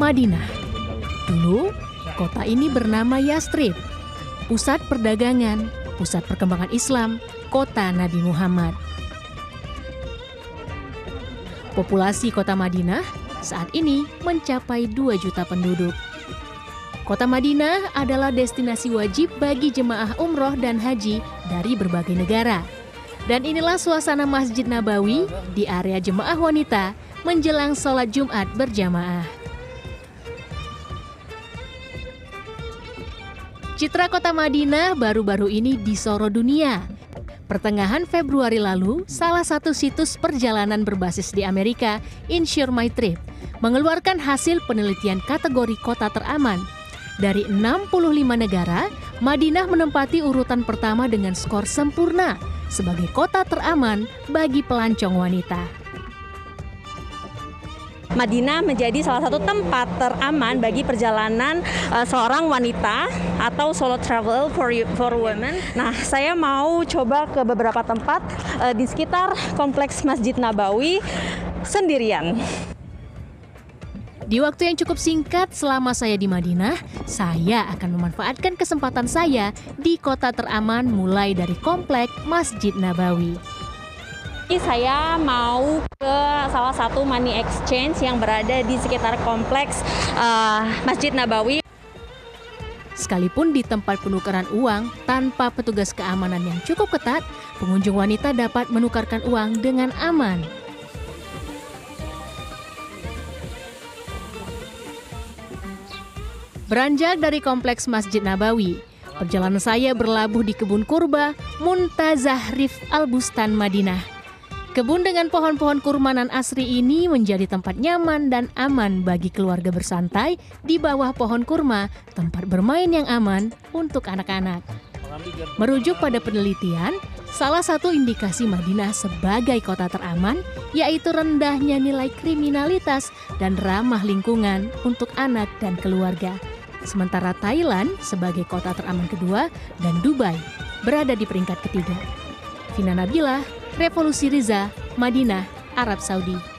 Madinah. Dulu, kota ini bernama Yastrib, pusat perdagangan, pusat perkembangan Islam, kota Nabi Muhammad. Populasi kota Madinah saat ini mencapai 2 juta penduduk. Kota Madinah adalah destinasi wajib bagi jemaah umroh dan haji dari berbagai negara. Dan inilah suasana Masjid Nabawi di area jemaah wanita menjelang sholat Jumat berjamaah. Citra kota Madinah baru-baru ini disoro dunia. Pertengahan Februari lalu, salah satu situs perjalanan berbasis di Amerika, Insure My Trip, mengeluarkan hasil penelitian kategori kota teraman. Dari 65 negara, Madinah menempati urutan pertama dengan skor sempurna sebagai kota teraman bagi pelancong wanita. Madinah menjadi salah satu tempat teraman bagi perjalanan uh, seorang wanita atau solo travel for for women. Nah, saya mau coba ke beberapa tempat uh, di sekitar kompleks Masjid Nabawi sendirian. Di waktu yang cukup singkat selama saya di Madinah, saya akan memanfaatkan kesempatan saya di kota teraman mulai dari komplek Masjid Nabawi. Saya mau ke salah satu money exchange yang berada di sekitar kompleks uh, Masjid Nabawi. Sekalipun di tempat penukaran uang tanpa petugas keamanan yang cukup ketat, pengunjung wanita dapat menukarkan uang dengan aman. Beranjak dari kompleks Masjid Nabawi, perjalanan saya berlabuh di kebun kurba Muntazah Rif Al-Bustan Madinah. Kebun dengan pohon-pohon kurmanan asri ini menjadi tempat nyaman dan aman bagi keluarga bersantai di bawah pohon kurma, tempat bermain yang aman untuk anak-anak. Merujuk pada penelitian, salah satu indikasi Madinah sebagai kota teraman yaitu rendahnya nilai kriminalitas dan ramah lingkungan untuk anak dan keluarga. Sementara Thailand sebagai kota teraman kedua dan Dubai berada di peringkat ketiga. Vina Nabila, Revolusi Riza, Madinah, Arab Saudi.